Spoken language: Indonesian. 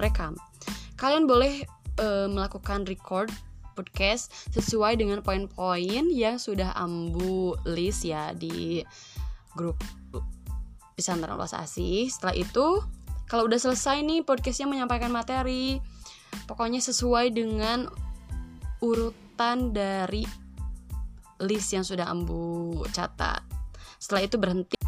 rekam. Kalian boleh uh, melakukan record podcast sesuai dengan poin-poin yang sudah ambu list ya di grup pesantren Ulas asih. Setelah itu, kalau udah selesai nih podcastnya menyampaikan materi, pokoknya sesuai dengan urutan dari list yang sudah ambu catat. Setelah itu berhenti